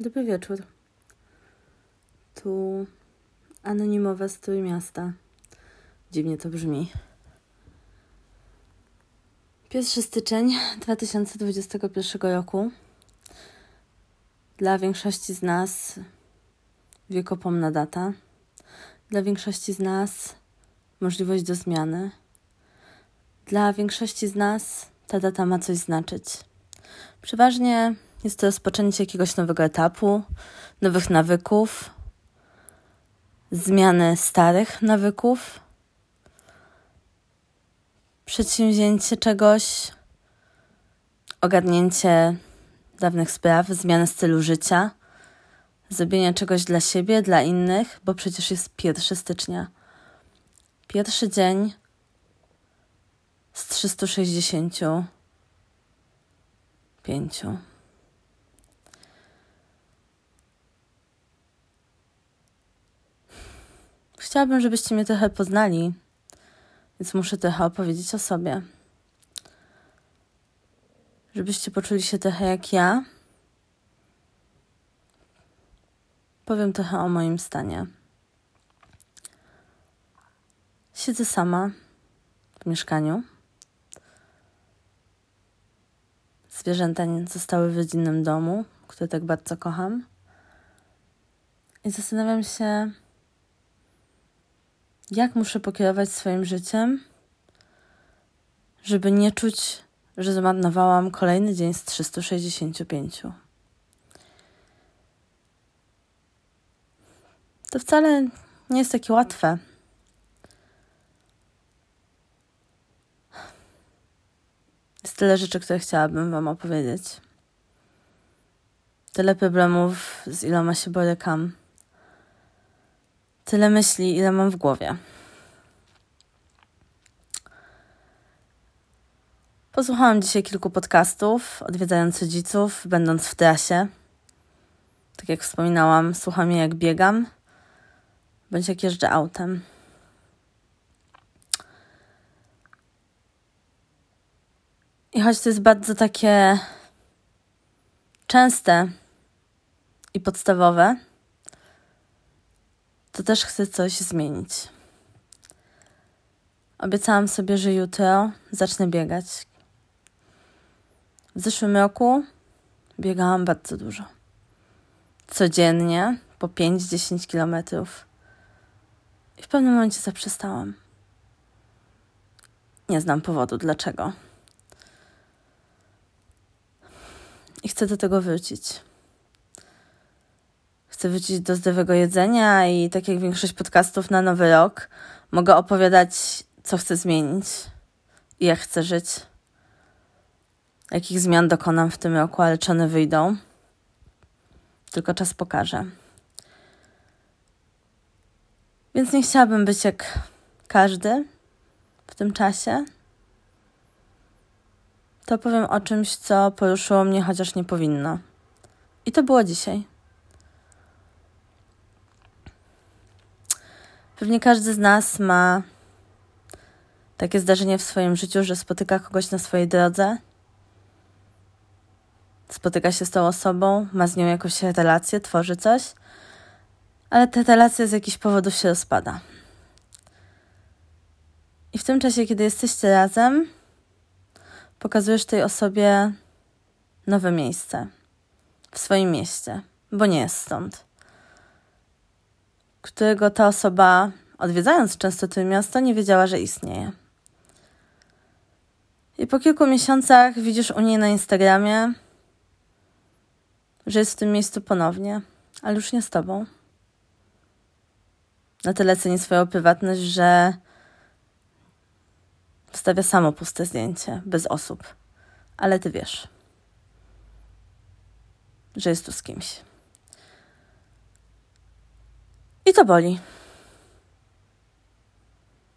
Dobry wieczór. Tu anonimowe strój miasta. Dziwnie to brzmi. 1 styczeń 2021 roku. Dla większości z nas wiekopomna data. Dla większości z nas możliwość do zmiany. Dla większości z nas ta data ma coś znaczyć. Przeważnie jest to rozpoczęcie jakiegoś nowego etapu, nowych nawyków, zmiany starych nawyków, przedsięwzięcie czegoś, ogarnięcie dawnych spraw, zmiany stylu życia, zrobienie czegoś dla siebie, dla innych, bo przecież jest 1 stycznia. Pierwszy dzień z 365. Chciałabym, żebyście mnie trochę poznali, więc muszę trochę opowiedzieć o sobie. Żebyście poczuli się trochę jak ja. Powiem trochę o moim stanie. Siedzę sama w mieszkaniu. Zwierzęta zostały w rodzinnym domu, który tak bardzo kocham. I zastanawiam się, jak muszę pokierować swoim życiem, żeby nie czuć, że zmarnowałam kolejny dzień z 365. To wcale nie jest takie łatwe. Jest tyle rzeczy, które chciałabym Wam opowiedzieć. Tyle problemów, z iloma się borykam tyle myśli, ile mam w głowie. Posłuchałam dzisiaj kilku podcastów, odwiedzając rodziców, będąc w trasie. Tak jak wspominałam, słucham je jak biegam, bądź jak jeżdżę autem. I choć to jest bardzo takie częste i podstawowe, to też chcę coś zmienić. Obiecałam sobie, że jutro zacznę biegać. W zeszłym roku biegałam bardzo dużo. Codziennie po 5-10 kilometrów. I w pewnym momencie zaprzestałam. Nie znam powodu dlaczego. I chcę do tego wrócić chcę wrócić do zdrowego jedzenia i tak jak większość podcastów na nowy rok, mogę opowiadać, co chcę zmienić i jak chcę żyć. Jakich zmian dokonam w tym roku, ale czy one wyjdą? Tylko czas pokaże. Więc nie chciałabym być jak każdy w tym czasie. To powiem o czymś, co poruszyło mnie, chociaż nie powinno. I to było dzisiaj. Pewnie każdy z nas ma takie zdarzenie w swoim życiu, że spotyka kogoś na swojej drodze, spotyka się z tą osobą, ma z nią jakąś relację, tworzy coś, ale ta relacja z jakichś powodów się rozpada. I w tym czasie, kiedy jesteście razem, pokazujesz tej osobie nowe miejsce w swoim mieście, bo nie jest stąd którego ta osoba, odwiedzając często to miasto, nie wiedziała, że istnieje. I po kilku miesiącach widzisz u niej na Instagramie, że jest w tym miejscu ponownie, ale już nie z tobą. Na tyle ceni swoją prywatność, że wstawia samo puste zdjęcie, bez osób. Ale ty wiesz, że jest tu z kimś. I to boli.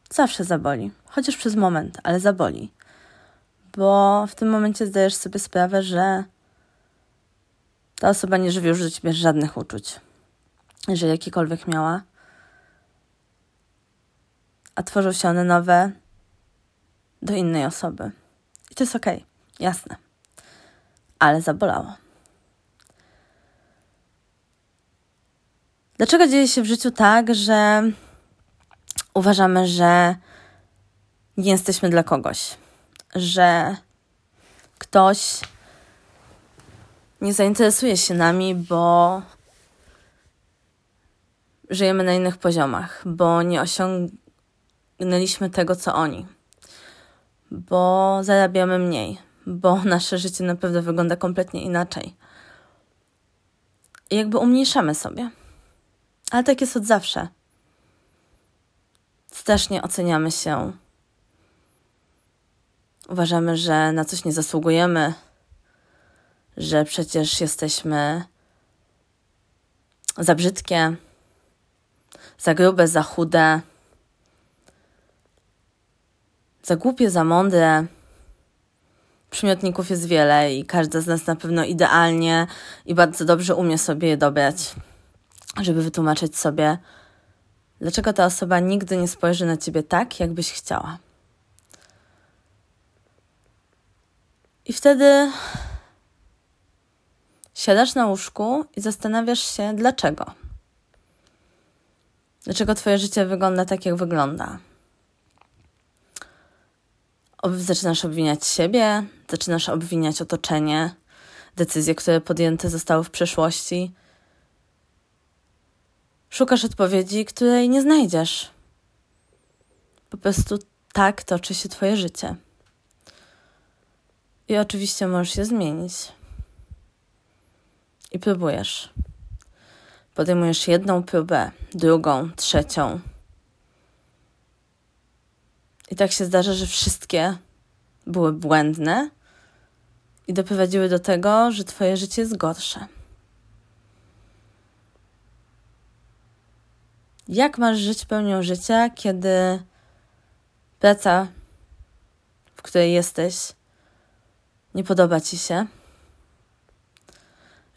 Zawsze zaboli, chociaż przez moment, ale zaboli. Bo w tym momencie zdajesz sobie sprawę, że ta osoba nie żywi już do ciebie żadnych uczuć, jeżeli jakiekolwiek miała. A tworzą się one nowe do innej osoby. I to jest okej, okay, jasne. Ale zabolało. Dlaczego dzieje się w życiu tak, że uważamy, że nie jesteśmy dla kogoś, że ktoś nie zainteresuje się nami, bo żyjemy na innych poziomach, bo nie osiągnęliśmy tego, co oni, bo zarabiamy mniej, bo nasze życie naprawdę wygląda kompletnie inaczej. I jakby umniejszamy sobie. Ale tak jest od zawsze. Strasznie oceniamy się. Uważamy, że na coś nie zasługujemy, że przecież jesteśmy za brzydkie, za grube, za chude, za głupie, za mądre. Przymiotników jest wiele i każda z nas na pewno idealnie i bardzo dobrze umie sobie je dobrać, żeby wytłumaczyć sobie, dlaczego ta osoba nigdy nie spojrzy na ciebie tak, jakbyś chciała. I wtedy siadasz na łóżku i zastanawiasz się, dlaczego. Dlaczego Twoje życie wygląda tak, jak wygląda? Zaczynasz obwiniać siebie, zaczynasz obwiniać otoczenie, decyzje, które podjęte zostały w przeszłości. Szukasz odpowiedzi, której nie znajdziesz. Po prostu tak toczy się Twoje życie. I oczywiście możesz je zmienić. I próbujesz. Podejmujesz jedną próbę, drugą, trzecią. I tak się zdarza, że wszystkie były błędne i doprowadziły do tego, że Twoje życie jest gorsze. Jak masz żyć pełnią życia, kiedy praca, w której jesteś, nie podoba ci się?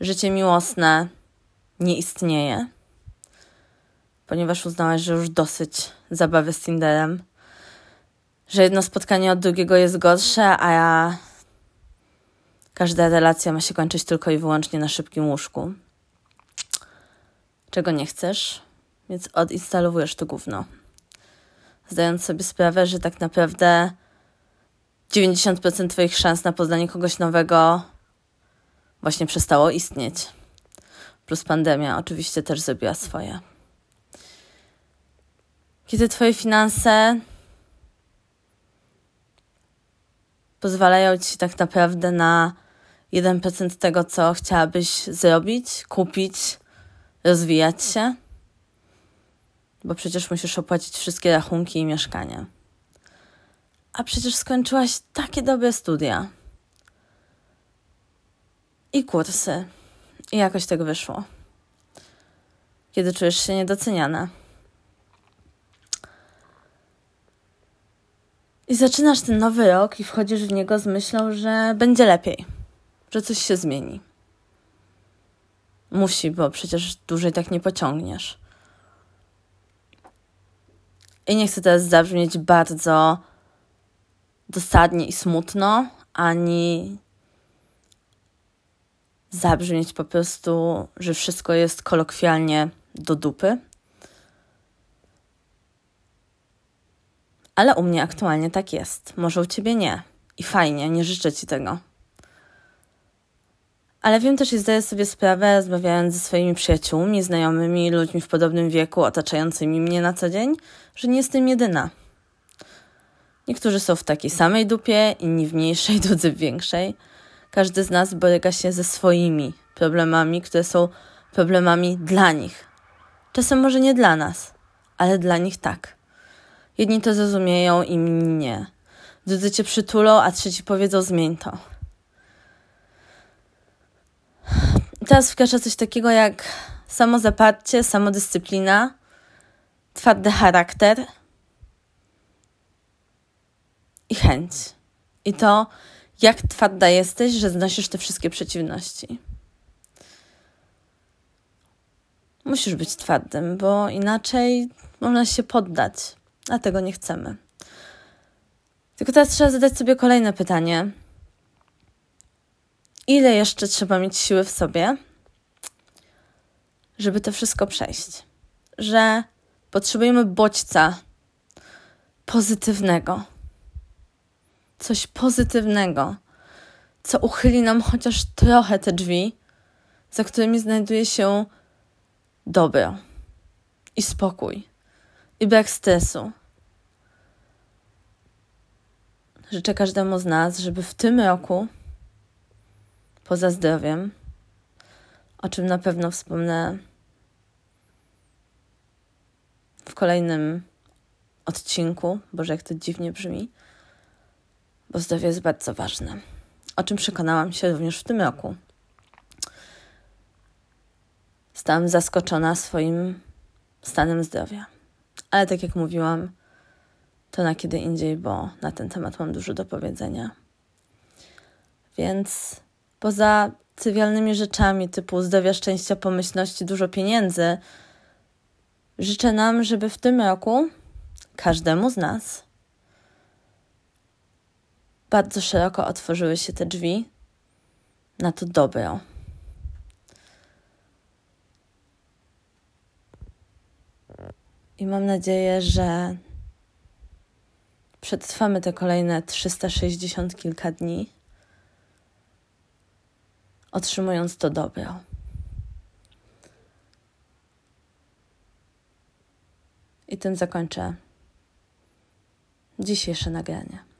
Życie miłosne nie istnieje, ponieważ uznałaś, że już dosyć zabawy z Tinderem, że jedno spotkanie od drugiego jest gorsze, a ja... każda relacja ma się kończyć tylko i wyłącznie na szybkim łóżku. Czego nie chcesz, więc odinstalowujesz to gówno. Zdając sobie sprawę, że tak naprawdę 90% Twoich szans na poznanie kogoś nowego właśnie przestało istnieć. Plus pandemia oczywiście też zrobiła swoje. Kiedy Twoje finanse pozwalają Ci tak naprawdę na 1% tego, co chciałabyś zrobić, kupić, rozwijać się, bo przecież musisz opłacić wszystkie rachunki i mieszkanie. A przecież skończyłaś takie dobre studia i kursy. I jakoś tego wyszło. Kiedy czujesz się niedoceniana. I zaczynasz ten nowy rok i wchodzisz w niego z myślą, że będzie lepiej, że coś się zmieni. Musi, bo przecież dłużej tak nie pociągniesz. I nie chcę teraz zabrzmieć bardzo dosadnie i smutno, ani zabrzmieć po prostu, że wszystko jest kolokwialnie do dupy. Ale u mnie aktualnie tak jest. Może u ciebie nie. I fajnie, nie życzę ci tego. Ale wiem też i zdaję sobie sprawę, rozmawiając ze swoimi przyjaciółmi, znajomymi, ludźmi w podobnym wieku, otaczającymi mnie na co dzień, że nie jestem jedyna. Niektórzy są w takiej samej dupie, inni w mniejszej, drudzy w większej. Każdy z nas boryka się ze swoimi problemami, które są problemami dla nich. Czasem może nie dla nas, ale dla nich tak. Jedni to zrozumieją, inni nie. Drudzy cię przytulą, a trzeci powiedzą zmień to. I teraz wkracza coś takiego jak samozaparcie, samodyscyplina, twardy charakter i chęć. I to, jak twarda jesteś, że znosisz te wszystkie przeciwności. Musisz być twardym, bo inaczej można się poddać, a tego nie chcemy. Tylko teraz trzeba zadać sobie kolejne pytanie. Ile jeszcze trzeba mieć siły w sobie, żeby to wszystko przejść. Że potrzebujemy bodźca pozytywnego. Coś pozytywnego, co uchyli nam chociaż trochę te drzwi, za którymi znajduje się dobro i spokój i brak stresu. Życzę każdemu z nas, żeby w tym roku, poza zdrowiem, o czym na pewno wspomnę w kolejnym odcinku, boże jak to dziwnie brzmi, bo zdrowie jest bardzo ważne, o czym przekonałam się również w tym roku. Stałam zaskoczona swoim stanem zdrowia. Ale tak jak mówiłam, to na kiedy indziej, bo na ten temat mam dużo do powiedzenia. Więc poza trywialnymi rzeczami typu zdrowia, szczęścia, pomyślności, dużo pieniędzy, życzę nam, żeby w tym roku każdemu z nas bardzo szeroko otworzyły się te drzwi na to dobro. I mam nadzieję, że przetrwamy te kolejne 360 kilka dni, otrzymując to dobro. I tym zakończę dzisiejsze nagranie.